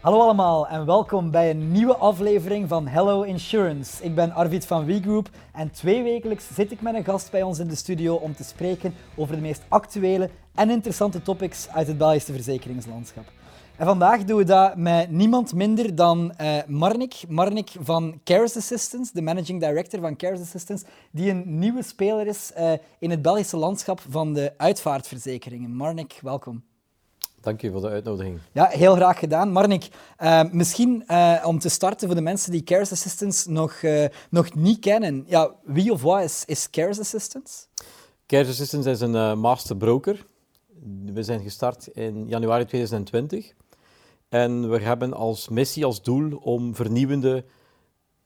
Hallo allemaal en welkom bij een nieuwe aflevering van Hello Insurance. Ik ben Arvid van WeGroup en twee wekelijks zit ik met een gast bij ons in de studio om te spreken over de meest actuele en interessante topics uit het Belgische verzekeringslandschap. En vandaag doen we dat met niemand minder dan uh, Marnik. Marnik van Cares Assistance, de managing director van Cares Assistance, die een nieuwe speler is uh, in het Belgische landschap van de uitvaartverzekeringen. Marnik, welkom. Dank je voor de uitnodiging. Ja, heel graag gedaan. Marnik, uh, misschien uh, om te starten voor de mensen die Cares Assistance nog, uh, nog niet kennen. Ja, wie of wat is, is Cares Assistance? Cares Assistance is een master broker. We zijn gestart in januari 2020. En we hebben als missie, als doel om vernieuwende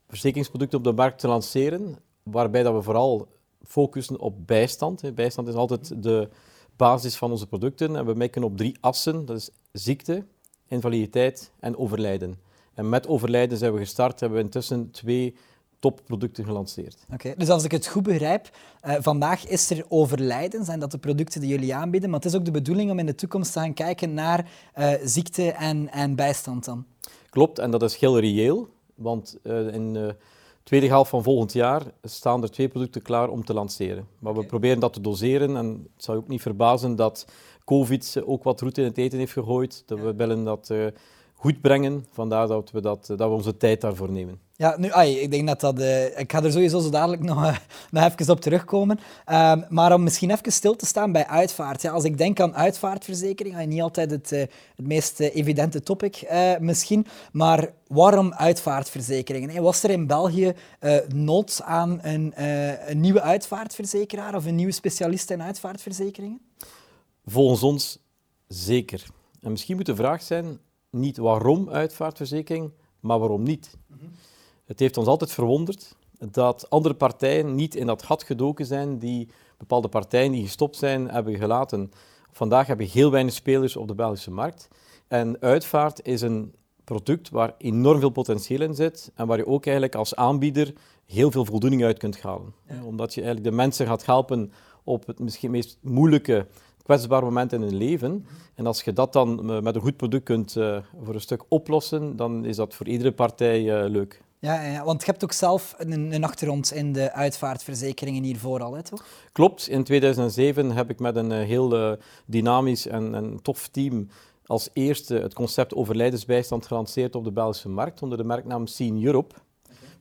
verzekeringsproducten op de markt te lanceren, waarbij dat we vooral focussen op bijstand. Bijstand is altijd de basis van onze producten en we mikken op drie assen. Dat is ziekte, invaliditeit en overlijden. En met overlijden zijn we gestart, hebben we intussen twee topproducten gelanceerd. Oké, dus als ik het goed begrijp, uh, vandaag is er overlijden, zijn dat de producten die jullie aanbieden, maar het is ook de bedoeling om in de toekomst te gaan kijken naar uh, ziekte en, en bijstand dan. Klopt, en dat is heel reëel, want uh, in tweede helft van volgend jaar staan er twee producten klaar om te lanceren. Maar we proberen dat te doseren en het zou je ook niet verbazen dat COVID ook wat route in het eten heeft gegooid. Dat we willen dat goed brengen, vandaar dat we, dat, dat we onze tijd daarvoor nemen. Ja, nu, ai, ik denk dat dat... Uh, ik ga er sowieso zo dadelijk nog, uh, nog even op terugkomen. Um, maar om misschien even stil te staan bij uitvaart. Ja, als ik denk aan uitvaartverzekering, niet altijd het, het meest evidente topic misschien, maar waarom uitvaartverzekeringen? Hey, was er in België nood aan een, een nieuwe uitvaartverzekeraar of een nieuwe specialist in uitvaartverzekeringen? Volgens ons zeker. En misschien moet de vraag zijn, niet waarom uitvaartverzekering, maar waarom niet. Mm -hmm. Het heeft ons altijd verwonderd dat andere partijen niet in dat gat gedoken zijn die bepaalde partijen die gestopt zijn hebben gelaten. Vandaag hebben we heel weinig spelers op de Belgische markt. En uitvaart is een product waar enorm veel potentieel in zit en waar je ook eigenlijk als aanbieder heel veel voldoening uit kunt halen. Ja. Omdat je eigenlijk de mensen gaat helpen op het misschien meest moeilijke, kwetsbare moment in hun leven. En als je dat dan met een goed product kunt uh, voor een stuk oplossen, dan is dat voor iedere partij uh, leuk. Ja, ja, want je hebt ook zelf een, een achtergrond in de uitvaartverzekeringen hiervoor al, hè, toch? Klopt. In 2007 heb ik met een heel uh, dynamisch en, en tof team als eerste het concept overlijdensbijstand gelanceerd op de Belgische markt onder de merknaam Scene Europe.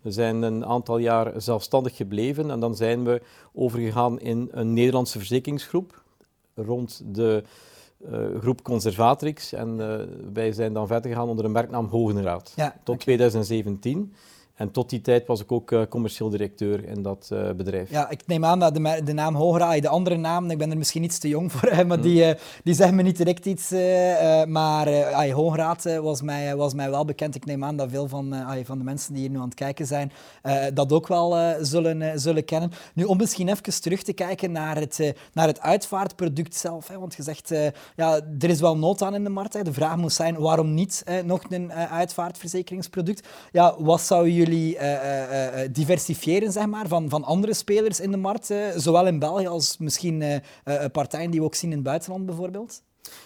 We zijn een aantal jaar zelfstandig gebleven en dan zijn we overgegaan in een Nederlandse verzekeringsgroep rond de uh, groep Conservatrix. En uh, wij zijn dan verder gegaan onder de merknaam Hogenraad ja, tot okay. 2017. En tot die tijd was ik ook uh, commercieel directeur in dat uh, bedrijf. Ja, ik neem aan dat de, de naam Hograai, de andere naam, ik ben er misschien iets te jong voor, maar mm. die, uh, die zeggen me niet direct iets. maar uh, Hoograad was, mij, was mij wel bekend. Ik neem aan dat veel van, van de mensen die hier nu aan het kijken zijn, dat ook wel zullen, zullen kennen. Nu, om misschien even terug te kijken naar het, naar het uitvaartproduct zelf. Hè, want je zegt, ja, er is wel nood aan in de markt. Hè. De vraag moet zijn, waarom niet nog een uitvaartverzekeringsproduct? Ja, wat zou jullie jullie uh, uh, diversifiëren zeg maar, van, van andere spelers in de markt, zowel in België als misschien partijen die we ook zien in het buitenland bijvoorbeeld?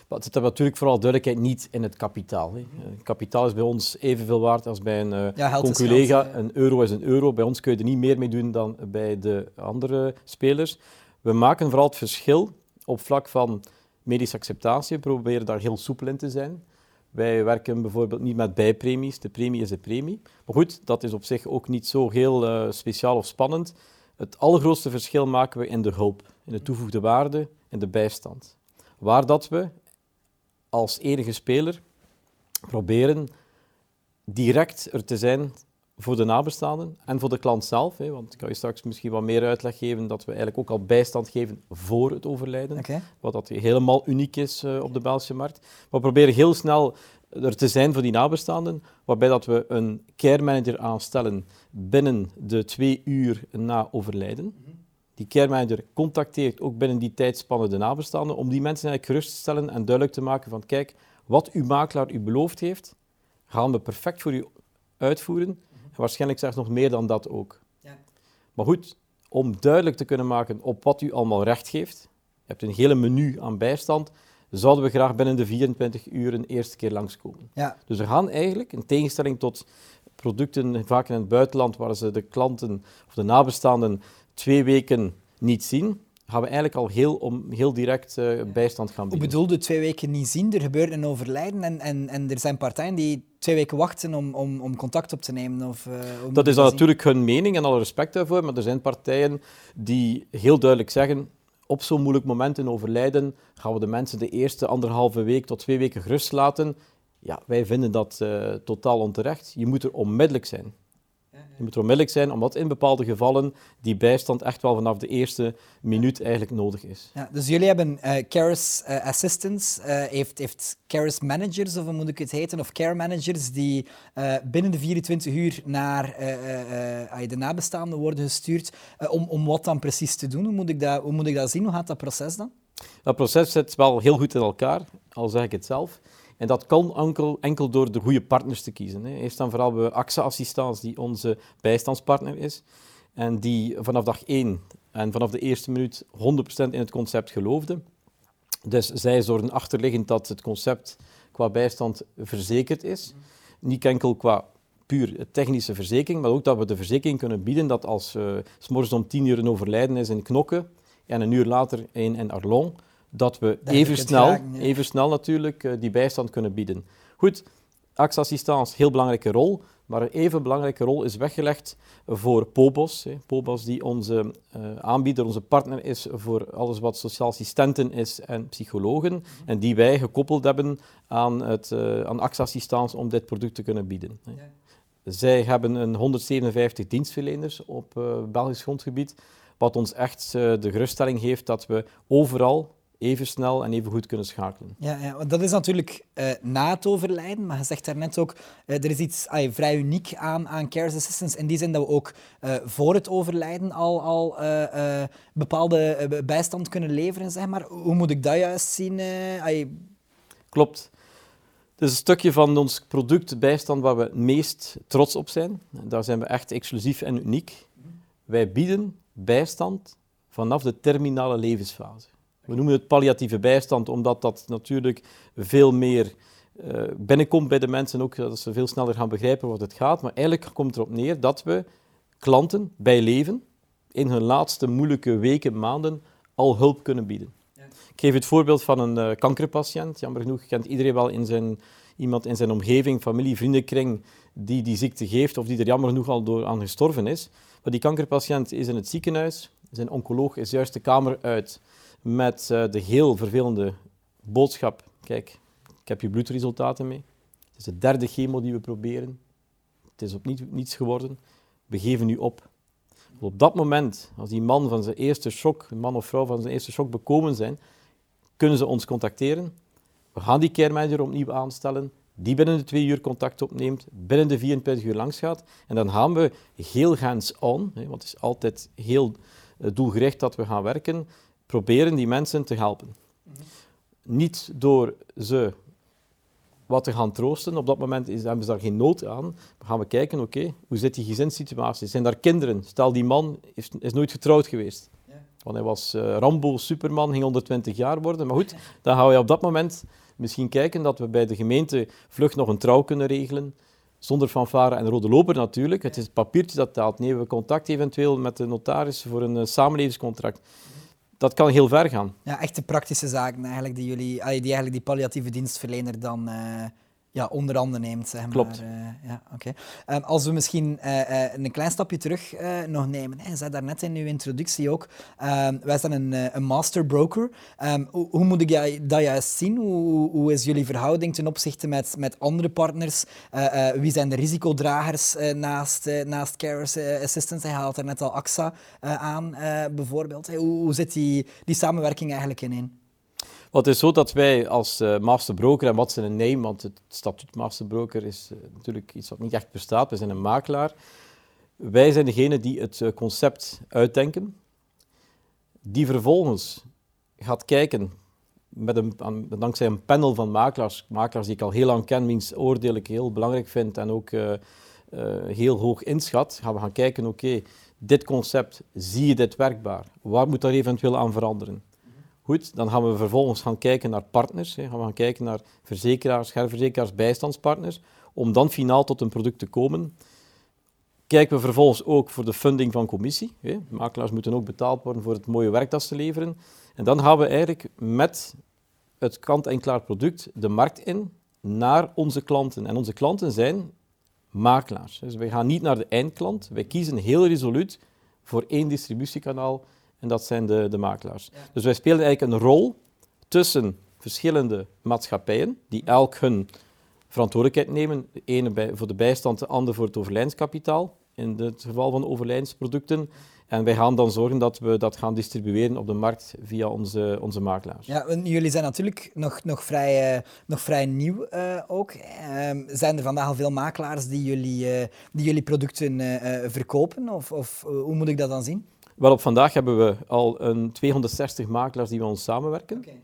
Maar het zit natuurlijk vooral duidelijkheid niet in het kapitaal. Hè. Kapitaal is bij ons evenveel waard als bij een ja, conculega. Een euro is een euro. Bij ons kun je er niet meer mee doen dan bij de andere spelers. We maken vooral het verschil op vlak van medische acceptatie. We proberen daar heel soepel in te zijn. Wij werken bijvoorbeeld niet met bijpremies. De premie is de premie. Maar goed, dat is op zich ook niet zo heel uh, speciaal of spannend. Het allergrootste verschil maken we in de hulp, in de toegevoegde waarde, in de bijstand. Waar dat we als enige speler proberen direct er te zijn voor de nabestaanden en voor de klant zelf. Hè, want ik kan je straks misschien wat meer uitleg geven dat we eigenlijk ook al bijstand geven voor het overlijden. Okay. Wat dat helemaal uniek is uh, op de Belgische markt. Maar we proberen heel snel er te zijn voor die nabestaanden, waarbij dat we een care manager aanstellen binnen de twee uur na overlijden. Die care manager contacteert ook binnen die tijdspanne de nabestaanden om die mensen eigenlijk gerust te stellen en duidelijk te maken van kijk, wat uw makelaar u beloofd heeft, gaan we perfect voor u uitvoeren en waarschijnlijk zelfs nog meer dan dat ook. Ja. Maar goed, om duidelijk te kunnen maken op wat u allemaal recht geeft, je hebt een hele menu aan bijstand, zouden we graag binnen de 24 uur een eerste keer langskomen. Ja. Dus we gaan eigenlijk, in tegenstelling tot producten vaak in het buitenland, waar ze de klanten of de nabestaanden twee weken niet zien, gaan we eigenlijk al heel, om, heel direct uh, bijstand gaan bieden. Hoe bedoelde twee weken niet zien? Er gebeurt een overlijden en, en, en er zijn partijen die twee weken wachten om, om, om contact op te nemen? Of, uh, dat is dan natuurlijk hun mening en alle respect daarvoor, maar er zijn partijen die heel duidelijk zeggen op zo'n moeilijk moment in overlijden gaan we de mensen de eerste anderhalve week tot twee weken gerust laten. Ja, wij vinden dat uh, totaal onterecht. Je moet er onmiddellijk zijn. Je moet onmiddellijk zijn, omdat in bepaalde gevallen die bijstand echt wel vanaf de eerste minuut eigenlijk nodig is. Ja, dus jullie hebben uh, Caris uh, Assistants, uh, heeft, heeft Caris Managers, of hoe moet ik het heten, of Care Managers, die binnen de 24 uur naar de nabestaanden worden gestuurd, om, om wat dan precies te doen? Hoe moet, ik dat, hoe moet ik dat zien? Hoe gaat dat proces dan? Dat proces zit wel heel goed in elkaar, al zeg ik het zelf. En dat kan enkel, enkel door de goede partners te kiezen. Hè. Eerst en vooral hebben we AXA Assistance, die onze bijstandspartner is. En die vanaf dag één en vanaf de eerste minuut 100% in het concept geloofde. Dus zij zorgen achterliggend dat het concept qua bijstand verzekerd is. Niet enkel qua puur technische verzekering, maar ook dat we de verzekering kunnen bieden dat als uh, s morgens om tien uur een overlijden is in Knokke en een uur later een in Arlon, dat we even snel, even snel natuurlijk uh, die bijstand kunnen bieden. Goed, AXA Assistance, heel belangrijke rol, maar een even belangrijke rol is weggelegd voor POBOS. Hè. POBOS die onze uh, aanbieder, onze partner is voor alles wat sociaal assistenten is en psychologen. Mhm. En die wij gekoppeld hebben aan, het, uh, aan AXA Assistance om dit product te kunnen bieden. Hè. Zij hebben een 157 dienstverleners op Belgisch grondgebied, wat ons echt de geruststelling geeft dat we overal even snel en even goed kunnen schakelen. Ja, ja want dat is natuurlijk uh, na het overlijden, maar je zegt daarnet ook, uh, er is iets uh, vrij uniek aan, aan Care Assistance, in die zin dat we ook eh, voor het overlijden al, al bepaalde bijstand kunnen leveren, zeg maar. Hoe moet ik dat juist zien? Klopt. Het is een stukje van ons product bijstand waar we het meest trots op zijn. Daar zijn we echt exclusief en uniek. Wij bieden bijstand vanaf de terminale levensfase. We noemen het palliatieve bijstand, omdat dat natuurlijk veel meer uh, binnenkomt bij de mensen, ook dat ze veel sneller gaan begrijpen wat het gaat. Maar eigenlijk komt het erop neer dat we klanten bij leven in hun laatste moeilijke weken, maanden al hulp kunnen bieden. Ja. Ik geef het voorbeeld van een uh, kankerpatiënt. Jammer genoeg kent iedereen wel in zijn, iemand in zijn omgeving, familie, vriendenkring, die die ziekte geeft of die er jammer genoeg al door aan gestorven is. Maar die kankerpatiënt is in het ziekenhuis, zijn oncoloog is juist de kamer uit met uh, de heel vervelende boodschap. Kijk, ik heb je bloedresultaten mee. Het is de derde chemo die we proberen. Het is op niets geworden. We geven nu op. Op dat moment, als die man van zijn eerste shock, man of vrouw van zijn eerste shock bekomen zijn, kunnen ze ons contacteren. We gaan die care opnieuw aanstellen, die binnen de twee uur contact opneemt, binnen de 24 uur langs gaat. En dan gaan we heel hands-on, want het is altijd heel eh, doelgericht dat we gaan werken, proberen die mensen te helpen. Niet door ze wat te gaan troosten. Op dat moment is, hebben ze daar geen nood aan. Dan gaan we kijken, oké, hoe zit die gezinssituatie? Zijn daar kinderen? Stel, die man is, is nooit getrouwd geweest. Want hij was uh, Rambo, Superman, ging 120 jaar worden. Maar goed, dan gaan we op dat moment misschien kijken dat we bij de gemeente vlug nog een trouw kunnen regelen. Zonder fanfare en rode loper natuurlijk. Het is het papiertje dat taalt. Nee, we contact eventueel met de notaris voor een uh, samenlevingscontract dat kan heel ver gaan. Ja, echte praktische zaken eigenlijk, die, jullie, die eigenlijk die palliatieve dienstverlener dan uh, ja, onder andere neemt. Zeg maar. Klopt. Uh, ja, oké. Um, als we misschien uh, een klein stapje terug nog nemen. Je zei daarnet in uw introductie ook, um, wij zijn een, een master broker. Um, hoe, hoe, moet ik dat juist zien? Hoe, hoe, is jullie verhouding ten opzichte met, met andere partners? wie zijn de risicodragers naast, naast Care Assistance? Hij haalt er net al AXA aan, bijvoorbeeld. Hoe, hoe zit die, die samenwerking eigenlijk in? Het is zo dat wij als uh, masterbroker, en wat is een name, want het statuut masterbroker is uh, natuurlijk iets wat niet echt bestaat, we zijn een makelaar. Wij zijn degene die het uh, concept uitdenken, die vervolgens gaat kijken met een, dankzij een panel van makelaars, makelaars die ik al heel lang ken, wiens oordeel ik heel belangrijk vind en ook heel hoog inschat, gaan we gaan kijken, oké, dit concept, zie je dit werkbaar? Waar moet daar eventueel aan veranderen? Goed, dan gaan we vervolgens gaan kijken naar partners. Hè. Gaan we gaan kijken naar verzekeraars, herverzekeraars, bijstandspartners, om dan finaal tot een product te komen. Kijken we vervolgens ook voor de funding van commissie. Hè. Makelaars moeten ook betaald worden voor het mooie werk dat ze leveren. En dan gaan we eigenlijk met het kant-en-klaar product de markt in naar onze klanten. En onze klanten zijn makelaars. Dus wij gaan niet naar de eindklant. Wij kiezen heel resoluut voor één distributiekanaal en dat zijn de, de makelaars. Dus wij spelen eigenlijk een rol tussen verschillende maatschappijen die elk hun verantwoordelijkheid nemen. De ene bij, voor de bijstand, de andere voor het overlijdenskapitaal. In het geval van overlijdensproducten. En wij gaan dan zorgen dat we dat gaan distribueren op de markt via onze, onze makelaars. Ja, jullie zijn natuurlijk nog, nog, vrij, uh, nog vrij nieuw uh, ook. Uh, zijn er vandaag al veel makelaars die jullie, uh, die jullie producten verkopen? Of, of hoe moet ik dat dan zien? Wel, op vandaag hebben we al een 260 makelaars die met ons samenwerken. Okay.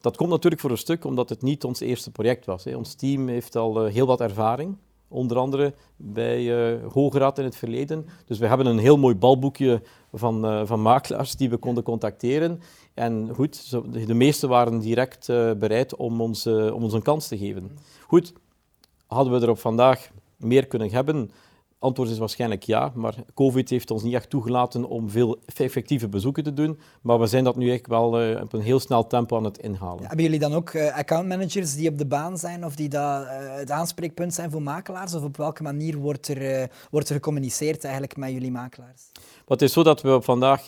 Dat komt natuurlijk voor een stuk omdat het niet ons eerste project was. Hè. Ons team heeft al heel wat ervaring onder andere bij uh, Hoograad in het verleden. Dus we hebben een heel mooi balboekje van, uh, van makelaars die we konden contacteren. En goed, de meeste waren direct uh, bereid om ons, om ons een kans te geven. Goed, hadden we er op vandaag meer kunnen hebben, antwoord is waarschijnlijk ja, maar COVID heeft ons niet echt toegelaten om veel effectieve bezoeken te doen. Maar we zijn dat nu echt wel uh, op een heel snel tempo aan het inhalen. Ja, hebben jullie dan ook uh, accountmanagers die op de baan zijn of die dat, uh, het aanspreekpunt zijn voor makelaars? Of op welke manier wordt er, wordt er gecommuniceerd eigenlijk met jullie makelaars? het is zo dat we vandaag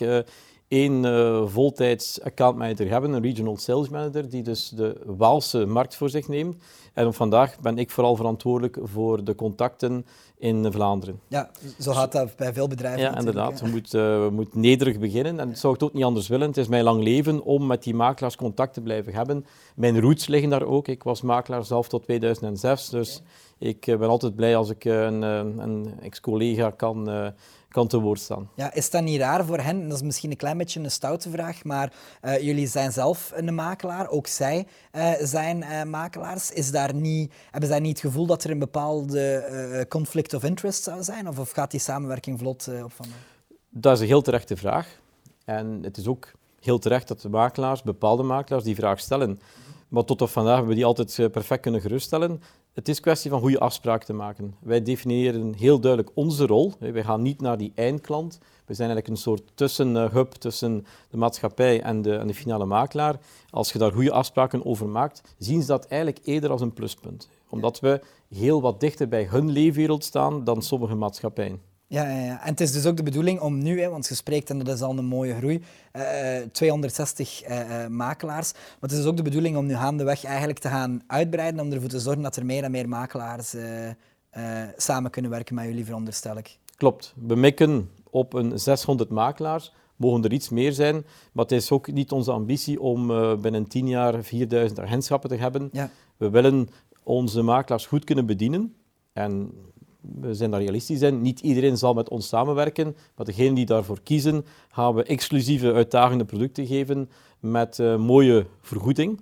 één uh, voltijds accountmanager hebben, een regional sales manager, die dus de Waalse markt voor zich neemt. En vandaag ben ik vooral verantwoordelijk voor de contacten in Vlaanderen. Ja, zo gaat dat bij veel bedrijven. Ja, inderdaad. We moeten, uh, we moeten nederig beginnen. En dat zou ik ook niet anders willen. Het is mijn lang leven om met die makelaars contact te blijven hebben. Mijn roots liggen daar ook. Ik was makelaar zelf tot 2006. Dus ik eh, ben altijd blij als ik een, een ex-collega kan kan te woord staan. Ja, is dat niet raar voor hen? Dat is misschien een klein beetje een stoute vraag, maar uh, jullie zijn zelf een makelaar, ook zij uh, zijn uh, makelaars. Is daar niet, hebben zij niet het gevoel dat er een bepaalde conflict of interest zou zijn? Of, of gaat die samenwerking vlot op van? Dat is een heel terechte vraag. En het is ook heel terecht dat de makelaars, bepaalde makelaars, die vraag stellen. Maar tot op vandaag hebben we die altijd perfect kunnen geruststellen. Het is kwestie van goede afspraken te maken. Wij definiëren heel duidelijk onze rol. Wij gaan niet naar die eindklant. We zijn eigenlijk een soort tussenhub tussen de maatschappij en de, en de finale makelaar. Als je daar goede afspraken over maakt, zien ze dat eigenlijk eerder als een pluspunt. Omdat we heel wat dichter bij hun leefwereld staan dan sommige maatschappijen. Ja, ja, ja, en het is dus ook de bedoeling om nu, hè, want je spreekt, en dat is al een mooie groei, uh, 260 uh, makelaars. Maar het is dus ook de bedoeling om nu gaandeweg eigenlijk te gaan uitbreiden, om ervoor te zorgen dat er meer en meer makelaars samen kunnen werken met jullie, veronderstel ik. Klopt. We mikken op een 600 makelaars. Mogen er iets meer zijn, maar het is ook niet onze ambitie om binnen 10 jaar 4000 agentschappen te hebben. Ja. We willen onze makelaars goed kunnen bedienen. En we zijn daar realistisch in. Niet iedereen zal met ons samenwerken, maar degenen die daarvoor kiezen, gaan we exclusieve uitdagende producten geven met uh, mooie vergoeding.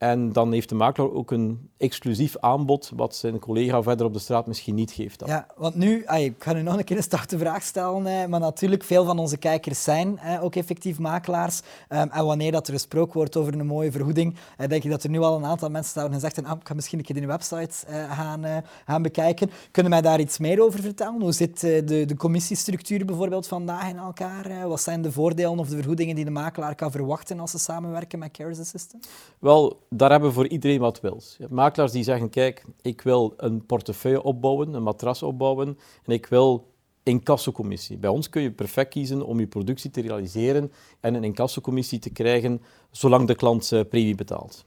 En dan heeft de makelaar ook een exclusief aanbod, wat zijn collega verder op de straat misschien niet geeft. Ja, want nu, ik ga nu nog een keer een starte vraag stellen, maar natuurlijk, veel van onze kijkers zijn ook effectief makelaars. Ehm, en wanneer dat er gesproken wordt over een mooie vergoeding, eh, denk ik dat er nu al een aantal mensen staan en zeggen, ah, ik ga misschien een keer de website eh, gaan, eh, gaan bekijken. Kunnen mij daar iets meer over vertellen? Hoe zit de, de commissiestructuur bijvoorbeeld vandaag in elkaar? Wat zijn de voordelen of de vergoedingen die de makelaar kan verwachten als ze samenwerken met Cares Assistant? Wel, daar hebben we voor iedereen wat wils. Je hebt makelaars die zeggen, kijk, ik wil een portefeuille opbouwen, een matras opbouwen en ik wil incassocommissie. Bij ons kun je perfect kiezen om je productie te realiseren en een incassocommissie te krijgen zolang de klant premie betaalt.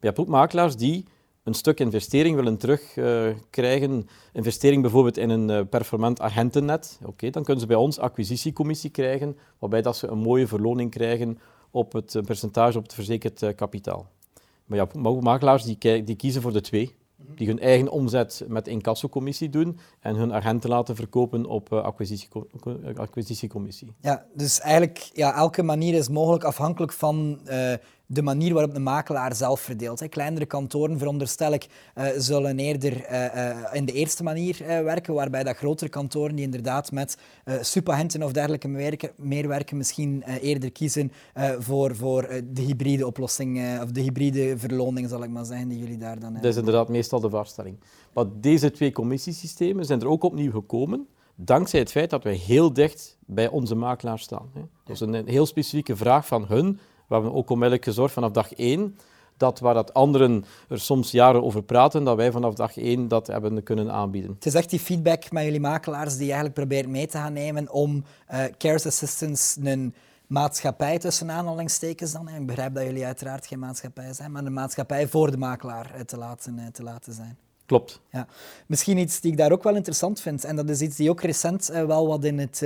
Je hebt ook makelaars die een stuk investering willen terugkrijgen, uh, investering bijvoorbeeld in een uh, performant agentennet. Oké, dan kunnen ze bij ons acquisitiecommissie krijgen, waarbij dat ze een mooie verloning krijgen op het percentage op het verzekerd kapitaal. Maar ja, makelaars die, die kiezen voor de twee. Die hun eigen omzet met incassocommissie doen en hun agenten laten verkopen op uh, acquisitiecommissie. Ja, dus eigenlijk ja, elke manier is mogelijk afhankelijk van uh, de manier waarop de makelaar zelf verdeelt. Hè. Kleinere kantoren, veronderstel ik, uh, zullen eerder in de eerste manier werken, waarbij dat grotere kantoren die inderdaad met superhenten of dergelijke meewerken, misschien eerder kiezen voor, voor de hybride oplossing, of de hybride verloning, zal ik maar zeggen, die jullie daar dan hebben. Dat is inderdaad meestal de vaststelling. Maar deze twee commissiesystemen zijn er ook opnieuw gekomen dankzij het feit dat wij heel dicht bij onze makelaar staan. Dat is een heel specifieke vraag van hun. We hebben ook onmiddellijk gezorgd vanaf dag één dat waar dat anderen er soms jaren over praten, dat wij vanaf dag één dat hebben kunnen aanbieden. Het is echt die feedback met jullie makelaars die je eigenlijk probeert mee te gaan nemen om uh, Cares Assistance een maatschappij tussen aanhalingstekens dan. Ik begrijp dat jullie uiteraard geen maatschappij zijn, maar een maatschappij voor de makelaar eh, te laten, eh, te laten zijn. Klopt. Ja. Misschien iets die ik daar ook wel interessant vind, en dat is iets die ook recent wel wat in het...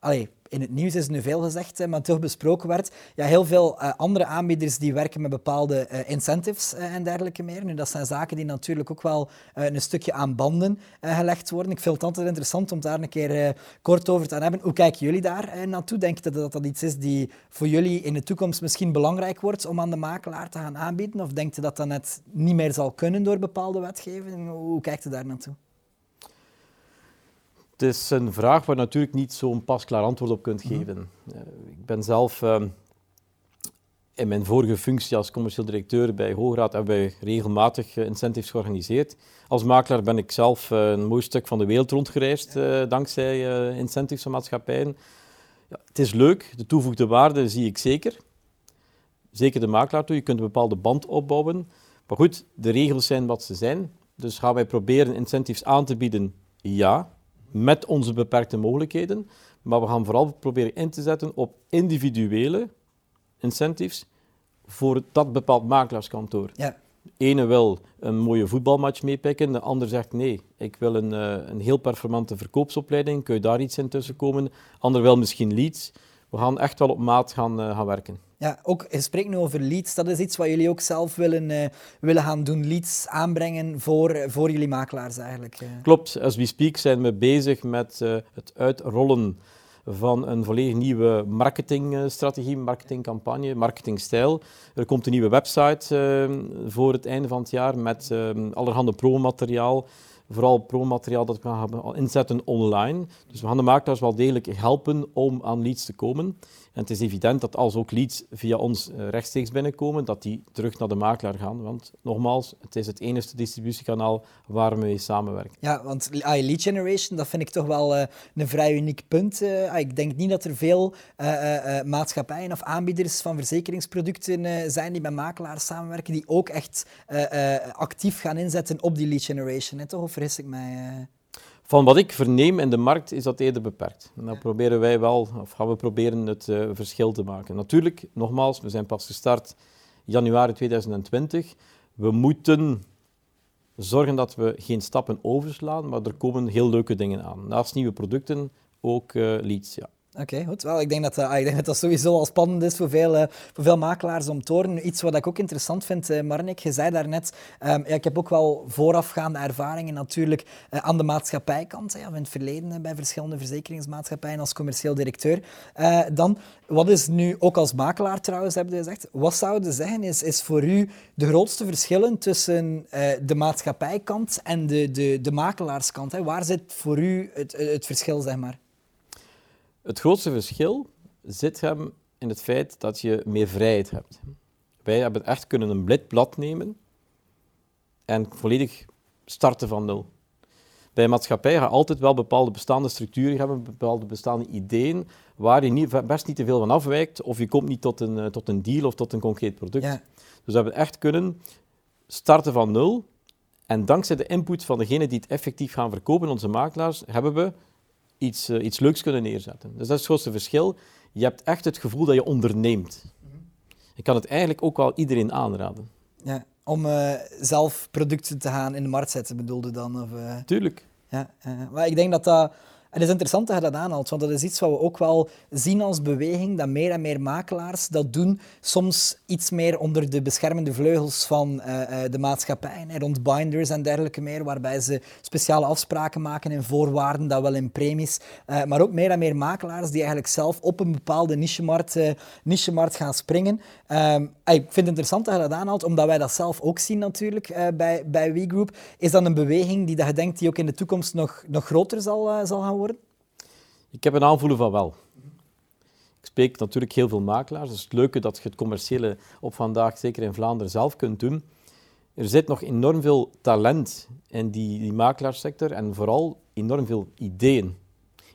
Allee, in het nieuws is nu veel gezegd, maar toch besproken werd. Ja, heel veel uh, andere aanbieders die werken met bepaalde uh, incentives uh, en dergelijke meer. Nu, dat zijn zaken die natuurlijk ook wel een stukje aan banden gelegd worden. Ik vind het altijd interessant om daar een keer kort over te hebben. Hoe kijken jullie daar naartoe? Denk je dat dat iets is die voor jullie in de toekomst misschien belangrijk wordt om aan de makelaar te gaan aanbieden? Of denkt je dat dat net niet meer zal kunnen door bepaalde wetgeving? Hoe kijkt je daar naartoe? Het is een vraag waar natuurlijk niet zo'n pasklaar antwoord op kunt mhm. geven. Uh, ik ben zelf uh, in mijn vorige functie als commercieel directeur bij Hoograad hebben wij regelmatig uh, incentives georganiseerd. Als makelaar ben ik zelf eh, een mooi stuk van de wereld rondgereisd dankzij incentives van maatschappijen. Ja, het is leuk, de toevoegde waarde zie ik zeker. Zeker de makelaar toe, je kunt een bepaalde band opbouwen. Maar goed, de regels zijn wat ze zijn. Dus gaan wij proberen incentives aan te bieden? Ja met onze beperkte mogelijkheden. Maar we gaan vooral proberen in te zetten op individuele incentives voor dat bepaald makelaarskantoor. Ja. De ene wil een mooie voetbalmatch meepikken, de ander zegt nee, ik wil een, uh, een heel performante verkoopsopleiding, kun je daar iets in tussen komen? De ander wil misschien leads. We gaan echt wel op maat gaan, uh, gaan werken. Ja, ook, je spreekt nu over leads. Dat is iets wat jullie ook zelf willen, uh, willen gaan doen. Leads aanbrengen voor, voor jullie makelaars eigenlijk. Uh. Klopt. As we speak zijn we bezig met uh, het uitrollen van een volledig nieuwe marketingstrategie, marketingcampagne, marketingstijl. Er komt een nieuwe website voor het einde van het jaar met allerhande pro-materiaal vooral pro-materiaal dat we gaan inzetten online. Dus we gaan de makelaars wel degelijk helpen om aan leads te komen. En het is evident dat als ook leads via ons eh, rechtstreeks binnenkomen, dat die terug naar de makelaar gaan. Want nogmaals, het is het enige distributiekanaal waar we mee samenwerken. Ja, want lead generation, dat vind ik toch wel uh, een vrij uniek punt. Uh, ik denk niet dat er veel maatschappijen of aanbieders van verzekeringsproducten zijn die met makelaars samenwerken, die ook echt actief gaan inzetten op die lead generation. Toch? Of vergis ik mij? Van wat ik verneem in de markt is dat eerder beperkt. En dan proberen wij wel, of gaan we proberen het uh, verschil te maken. Natuurlijk, nogmaals, we zijn pas gestart januari 2020. We moeten zorgen dat we geen stappen overslaan, maar er komen heel leuke dingen aan. Naast nieuwe producten ook uh, leads, ja. Oké, goed. Wel, ik, denk dat, uh, ik denk dat dat sowieso al spannend is voor veel, uh, voor veel makelaars om te horen. Iets wat ik ook interessant vind, uh, Marnik, je zei daarnet, um, ik heb ook wel voorafgaande ervaringen natuurlijk aan de maatschappijkant, ja, in het verleden bij verschillende verzekeringsmaatschappijen als commercieel directeur. dan, wat is nu, ook als makelaar trouwens, heb je gezegd, wat zouden zeggen is, is voor u de grootste verschillen tussen de maatschappijkant en de, de, de makelaarskant? Hè? Waar zit voor u het, het verschil, zeg maar? Het grootste verschil zit hem in het feit dat je meer vrijheid hebt. Wij hebben echt kunnen een blid blad nemen en volledig starten van nul. Bij een maatschappij ga je altijd wel bepaalde bestaande structuren hebben, bepaalde bestaande ideeën, waar je niet, best niet te veel van afwijkt, of je komt niet tot een, eh, tot een deal of tot een concreet product. Dus we hebben echt kunnen starten van nul. En dankzij de input van degenen die het effectief gaan verkopen, onze makelaars, hebben we iets, uh, iets leuks kunnen neerzetten. Dus dat is het grootste verschil. Je hebt echt het gevoel dat je onderneemt. Ik kan het eigenlijk ook wel iedereen aanraden. Ja, om uh, zelf producten te gaan in de markt zetten, bedoelde dan? Of, uh... Tuurlijk. Ja, maar ik denk dat dat Het is interessant dat je dat aanhaalt, want dat is iets wat we ook wel zien als beweging, dat meer en meer makelaars dat doen, soms iets meer onder de beschermende vleugels van uh, de maatschappij, rond binders en dergelijke meer, waarbij ze speciale afspraken maken in voorwaarden, dat wel in premies, uh, maar ook meer en meer makelaars die eigenlijk zelf op een bepaalde nichemarkt, uh, nichemarkt gaan springen. Ehm, ik vind het interessant dat je dat aanhaalt, omdat wij dat zelf ook zien natuurlijk bij, bij WeGroup. Is dat een beweging die dat je denkt die ook in de toekomst nog, nog groter zal, zal gaan worden? Ik heb een aanvoelen van wel. Ik spreek natuurlijk heel veel makelaars. Dus het leuke dat je het commerciële op vandaag, zeker in Vlaanderen, zelf kunt doen. Er zit nog enorm veel talent in die, die makelaarssector en vooral enorm veel ideeën.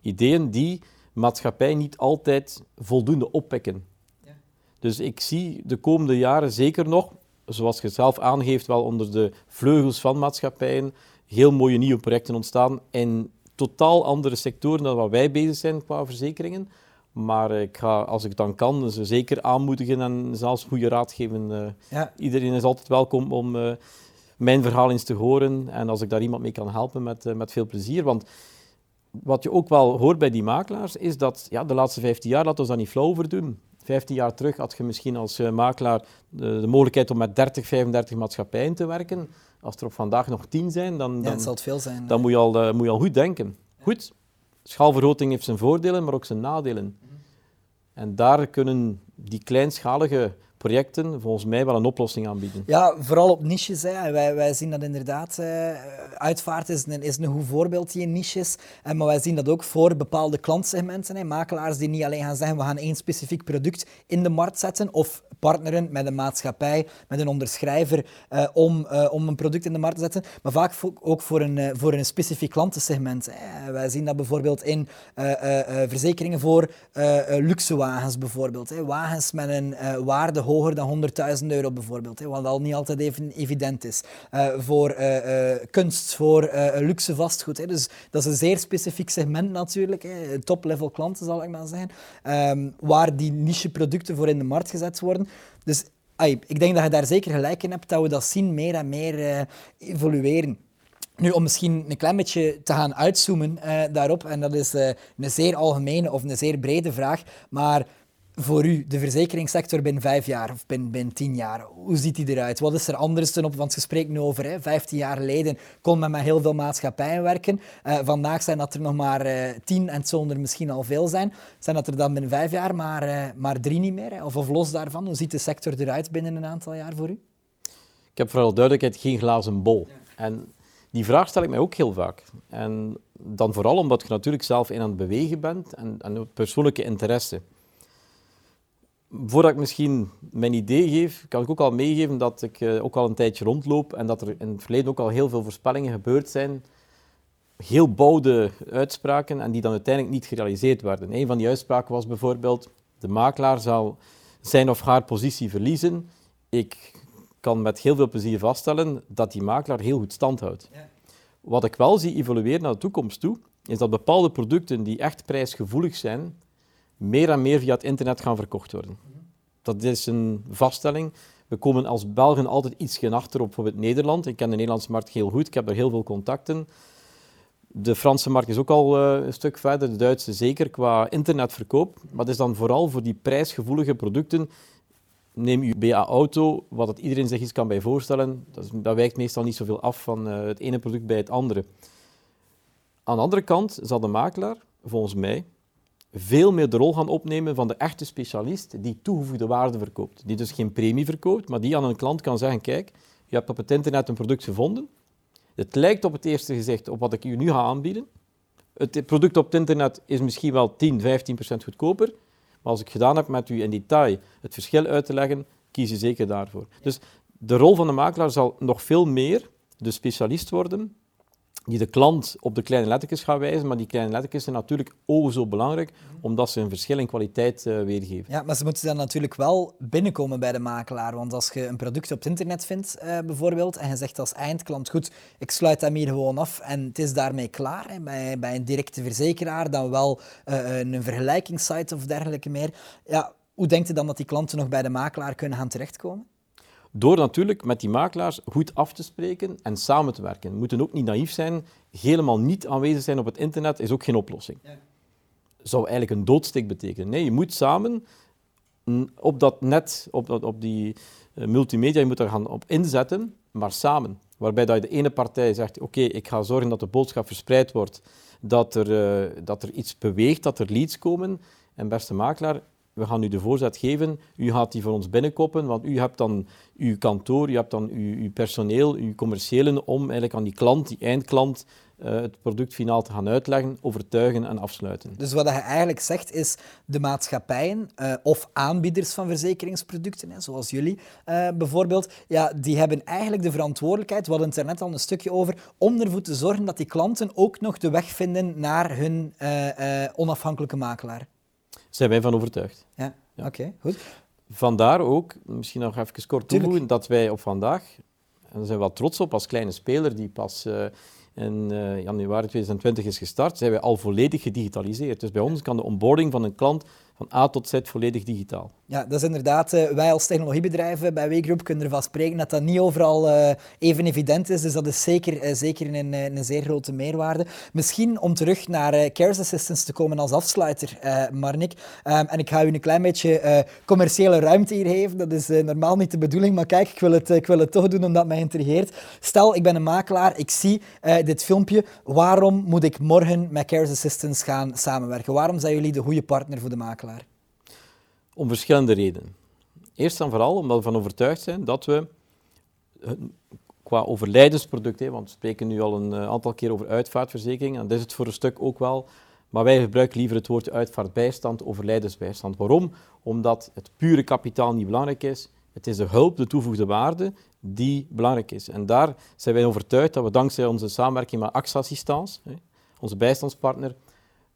Ideeën die maatschappij niet altijd voldoende oppikken. Ja. Dus ik zie de komende jaren zeker nog, zoals je zelf aangeeft, wel onder de vleugels van maatschappijen heel mooie nieuwe projecten ontstaan in totaal andere sectoren dan wat wij bezig zijn qua verzekeringen. Maar ik ga, als ik dan kan, ze zeker aanmoedigen en zelfs goede raad geven. Eh, ja. Iedereen is altijd welkom om uh, mijn verhaal eens te horen. En als ik daar iemand mee kan helpen, met, uh, met veel plezier. Want wat je ook wel hoort bij die makelaars, is dat ja, de laatste 15 jaar, laten we dat niet flauw over doen. 15 jaar terug had je misschien als makelaar de, de, mogelijkheid om met 30, 35 maatschappijen te werken. Als er op vandaag nog tien zijn, dan, dan, zal het veel zijn, dan moet, je al, uh, moet je al goed denken. Goed, schaalvergroting heeft zijn voordelen, maar ook zijn nadelen. En daar kunnen die kleinschalige projecten volgens mij wel een oplossing aanbieden. Ja, vooral op niches. Hè. Wij, wij zien dat inderdaad. Uh, uitvaart is een, is een goed voorbeeld in niches. Uh, maar wij zien dat ook voor bepaalde klantsegmenten. Hè. Makelaars die niet alleen gaan zeggen we gaan één specifiek product in de markt zetten of partneren met een maatschappij, met een onderschrijver uh, om, om een product in de markt te zetten. Maar vaak ook voor een, voor een specifiek klantensegment. Wij zien dat bijvoorbeeld in verzekeringen voor luxe wagens bijvoorbeeld. Wagens met een waarde hoger dan 100.000 euro bijvoorbeeld, wat al niet altijd even evident is. Voor kunst, voor luxe vastgoed. Dus dat is een zeer specifiek segment natuurlijk, top-level klanten zal ik maar zeggen, um, waar die niche producten voor in de markt gezet worden. Dus ik denk dat je daar zeker gelijk in hebt, dat we dat zien meer en meer evolueren. Nu, om misschien een klein beetje te gaan uitzoomen uh, daarop, en dat is uh, een zeer algemene of een zeer brede vraag, maar voor u, de verzekeringssector binnen vijf jaar of binnen, tien jaar? Hoe ziet die eruit? Wat is er anders ten op? Want je spreekt nu over, hè, 15 jaar geleden kon men met heel veel maatschappijen werken. Uh, vandaag zijn dat er nog maar uh, tien en het zullen er misschien al veel zijn. Zijn dat er dan binnen vijf jaar maar, uh, maar drie niet meer? Of, of los daarvan, hoe ziet de sector eruit binnen een aantal jaar voor u? Ik heb vooral duidelijkheid geen glazen bol. En die vraag stel ik mij ook heel vaak. En dan vooral omdat je natuurlijk zelf in aan het bewegen bent en, en persoonlijke interesse voordat ik misschien mijn idee geef, kan ik ook al meegeven dat ik uh, ook al een tijdje rondloop en dat er in het verleden ook al heel veel voorspellingen gebeurd zijn. Heel bouwde uitspraken en die dan uiteindelijk niet gerealiseerd werden. Een van die uitspraken was bijvoorbeeld: de makelaar zal zijn of haar positie verliezen. Ik kan met heel veel plezier vaststellen dat die makelaar heel goed stand houdt. Ja. Wat ik wel zie evolueren naar de toekomst toe, is dat bepaalde producten die echt prijsgevoelig zijn, meer en meer via het internet gaan verkocht worden. Dat is een vaststelling. We komen als Belgen altijd iets achter op bijvoorbeeld Nederland. Ik ken de Nederlandse markt heel goed, ik heb daar heel veel contacten. De Franse markt is ook al uh, een stuk verder, de Duitse zeker qua internetverkoop. Maar dat is dan vooral voor die prijsgevoelige producten. Neem uw BA-auto, wat het iedereen zich iets kan bij voorstellen, dat, wijkt meestal niet zoveel af van uh, het ene product bij het andere. Aan de andere kant zal de makelaar, volgens mij, veel meer de rol gaan opnemen van de echte specialist die toegevoegde waarde verkoopt. Die dus geen premie verkoopt, maar die aan een klant kan zeggen, kijk, je hebt op het internet een product gevonden. Het lijkt op het eerste gezicht op wat ik u nu ga aanbieden. Het product op het internet is misschien wel 10, 15 procent goedkoper. Maar als ik gedaan heb met u in detail het verschil uit te leggen, kies je zeker daarvoor. Dus de rol van de makelaar zal nog veel meer de specialist worden die de klant op de kleine lettertjes gaan wijzen, maar die kleine lettertjes zijn natuurlijk ook zo belangrijk, omdat ze een verschil in kwaliteit uh, weergeven. Ja, maar ze moeten dan natuurlijk wel binnenkomen bij de makelaar, want als je een product op het internet vindt, uh, bijvoorbeeld, en je zegt als eindklant, goed, ik sluit hem hier gewoon af en het is daarmee klaar, hè, bij, bij een directe verzekeraar, dan wel uh, een vergelijkingssite of dergelijke meer, ja, hoe denkt u dan dat die klanten nog bij de makelaar kunnen gaan terechtkomen? Door natuurlijk met die makelaars goed af te spreken en samen te werken. We moeten ook niet naïef zijn. Helemaal niet aanwezig zijn op het internet is ook geen oplossing. Ja. Zou eigenlijk een doodsteek betekenen. Nee, je moet samen op dat net, op, dat, op die uh, multimedia, je moet er gaan op inzetten, maar samen. Waarbij dat je de ene partij zegt, oké, ik ga zorgen dat de boodschap verspreid wordt, dat er, uh, dat er iets beweegt, dat er leads komen. En beste makelaar, we gaan u de voorzet geven, u gaat die voor ons binnenkoppen, want u hebt dan uw kantoor, u hebt dan uw, uw personeel, uw commerciëlen om eigenlijk aan die klant, die eindklant, uh, het product finaal te gaan uitleggen, overtuigen en afsluiten. Dus wat je eigenlijk zegt is, de maatschappijen uh, of aanbieders van verzekeringsproducten, hè, zoals jullie uh, bijvoorbeeld, ja, die hebben eigenlijk de verantwoordelijkheid, we hadden het er net al een stukje over, om ervoor te zorgen dat die klanten ook nog de weg vinden naar hun onafhankelijke makelaar zijn wij van overtuigd. Ja, oké, goed. Vandaar ook, misschien nog even kort toevoegen, dat wij op vandaag, en daar zijn we wel trots op als kleine speler die pas uh, in uh, januari 2020 is gestart, zijn wij al volledig gedigitaliseerd. Dus bij ons kan de onboarding van een klant van A tot Z volledig digitaal. Ja, dat is inderdaad, uh, wij als technologiebedrijven bij Wegroep kunnen ervan spreken dat dat niet overal uh, even evident is. Dus dat is zeker, uh, zeker een, een zeer grote meerwaarde. Misschien om terug naar Cares Assistance te komen als afsluiter, Marnik. Um, en ik ga u een klein beetje commerciële ruimte hier geven. Dat is normaal niet de bedoeling, maar kijk, ik wil, het, ik wil het toch doen omdat mij intrigeert. Stel, ik ben een makelaar, ik zie dit filmpje. Waarom moet ik morgen met Cares Assistance gaan samenwerken? Waarom zijn jullie de goede partner voor de makelaar? Om verschillende redenen. Eerst en vooral omdat we van overtuigd zijn dat we qua overlijdensproduct, want we spreken nu al een eh, aantal keer over uitvaartverzekering, en dat is het voor een stuk ook wel, maar wij gebruiken liever het woord uitvaartbijstand, overlijdensbijstand. Waarom? Omdat het pure kapitaal niet belangrijk is. Het is de hulp, de toevoegde waarde, die belangrijk is. En daar zijn wij overtuigd dat we dankzij onze samenwerking met AXA Assistance, onze bijstandspartner,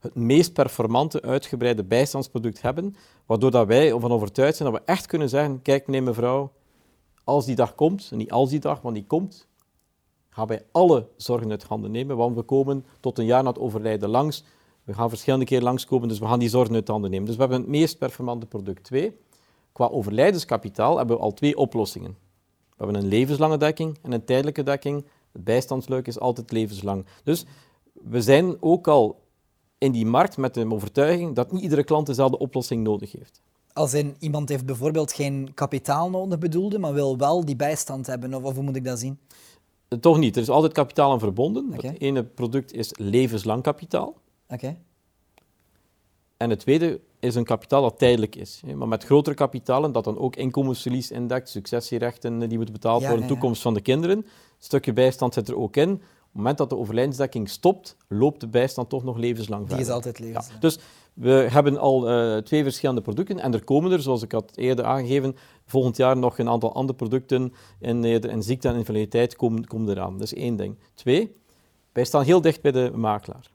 het meest performante, uitgebreide bijstandsproduct hebben, waardoor dat wij ervan overtuigd zijn dat we echt kunnen zeggen, kijk meneer, mevrouw, als die dag komt, en niet als die dag, want die komt, gaan wij alle zorgen uit handen nemen, want we komen tot een jaar na het overlijden langs. We gaan verschillende keren langskomen, dus we gaan die zorgen uit handen nemen. Dus we hebben het meest performante product. Twee, qua overlijdenskapitaal hebben we al twee oplossingen. We hebben een levenslange dekking en een tijdelijke dekking. Het bijstandsluik is altijd levenslang. Dus we zijn ook al in die markt met de overtuiging dat niet iedere klant dezelfde oplossing nodig heeft. Als in, iemand heeft bijvoorbeeld geen kapitaal nodig bedoelde, maar wil wel die bijstand hebben, of, of hoe moet ik dat zien? Eh, toch niet. Er is altijd kapitaal aan verbonden. Het ene product is levenslang kapitaal. Oké. En het tweede is een kapitaal dat tijdelijk is. Maar met grotere kapitalen, dat dan ook inkomensverlies indekt, successierechten die moeten betaald worden, de toekomst van de kinderen. Een stukje bijstand zit er ook in het moment dat de overlijdensdekking stopt, loopt de bijstand toch nog levenslang verder. Die is altijd levenslang. Ja. Dus we hebben al uh, twee verschillende producten en er komen er, zoals ik had eerder aangegeven, volgend jaar nog een aantal andere producten in, in ziekte en invaliditeit komen, komen eraan. Dat is één ding. Twee, wij staan heel dicht bij de makelaar.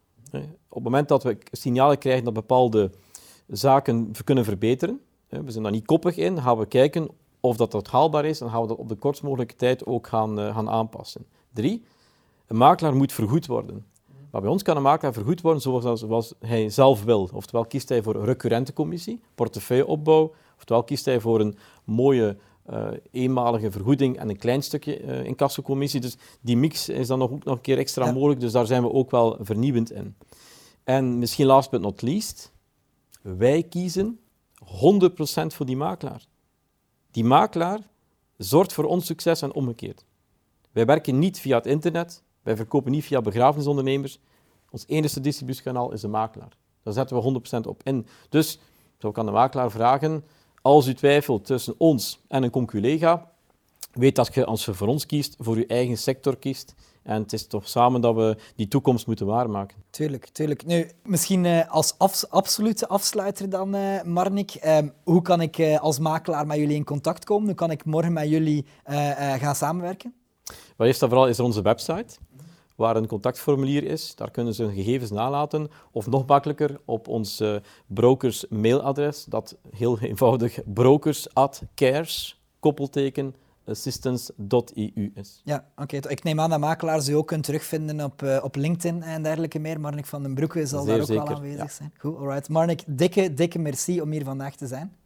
Op het moment dat we signalen krijgen dat bepaalde zaken kunnen verbeteren, we zijn daar niet koppig in, gaan we kijken of dat, dat haalbaar is en gaan we dat op de kortst mogelijke tijd ook gaan, uh, gaan aanpassen. Drie, een makelaar moet vergoed worden. Maar bij ons kan een makelaar vergoed worden zoals, zoals hij zelf wil. Oftewel kiest hij voor een recurrente commissie, portefeuilleopbouw, oftewel kiest hij voor een mooie uh, eenmalige vergoeding en een klein stukje uh, incassocommissie. Dus die mix is dan nog, ook nog een keer extra mogelijk, dus daar zijn we ook wel vernieuwend in. En misschien last but not least, wij kiezen 100% voor die makelaar. Die makelaar zorgt voor ons succes en omgekeerd. Wij werken niet via het internet, wij verkopen niet via begrafenisondernemers. Ons enige distributiekanaal is de makelaar. Daar zetten we 100% op in. Dus zo kan de makelaar vragen, als u twijfelt tussen ons en een conculega, weet dat je als je voor ons kiest, voor uw eigen sector kiest. En het is toch samen dat we die toekomst moeten waarmaken. Tuurlijk, tuurlijk. Nu, misschien uh, als absolute afsluiter dan, uh, Marnik. Uh, hoe kan ik eh, als makelaar met jullie in contact komen? Hoe kan ik morgen met jullie gaan samenwerken? Wel, eerst en vooral is er onze website waar een contactformulier is. Daar kunnen ze hun gegevens nalaten. Of nog makkelijker op ons uh, brokers mailadres, dat heel eenvoudig brokers at cares, koppelteken, assistance.eu is. Ja, oké. Ik neem aan dat makelaars u ook kunt terugvinden op, uh, op LinkedIn en dergelijke meer. Marnik van den Broeke zal daar ook zeker, wel aanwezig zijn. Goed, alright. Marnik, dikke, dikke merci om hier vandaag te zijn.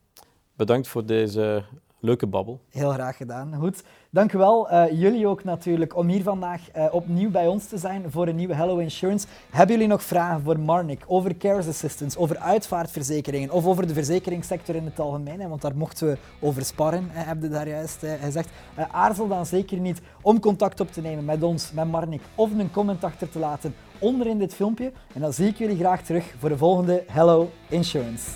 Bedankt voor deze leuke babbel. Heel graag gedaan. Goed. Dank u wel. Uh, jullie ook natuurlijk om hier vandaag uh, opnieuw bij ons te zijn voor een nieuwe Hello Insurance. Hebben jullie nog vragen voor Marnik over Cares Assistance, over uitvaartverzekeringen of over de verzekeringssector in het algemeen? Want daar mochten we over sparren, heb je daar juist uh, gezegd. aarzel dan zeker niet om contact op te nemen met ons, met Marnik, of een comment achter te laten onder in dit filmpje. En dan zie ik jullie graag terug voor de volgende Hello Insurance.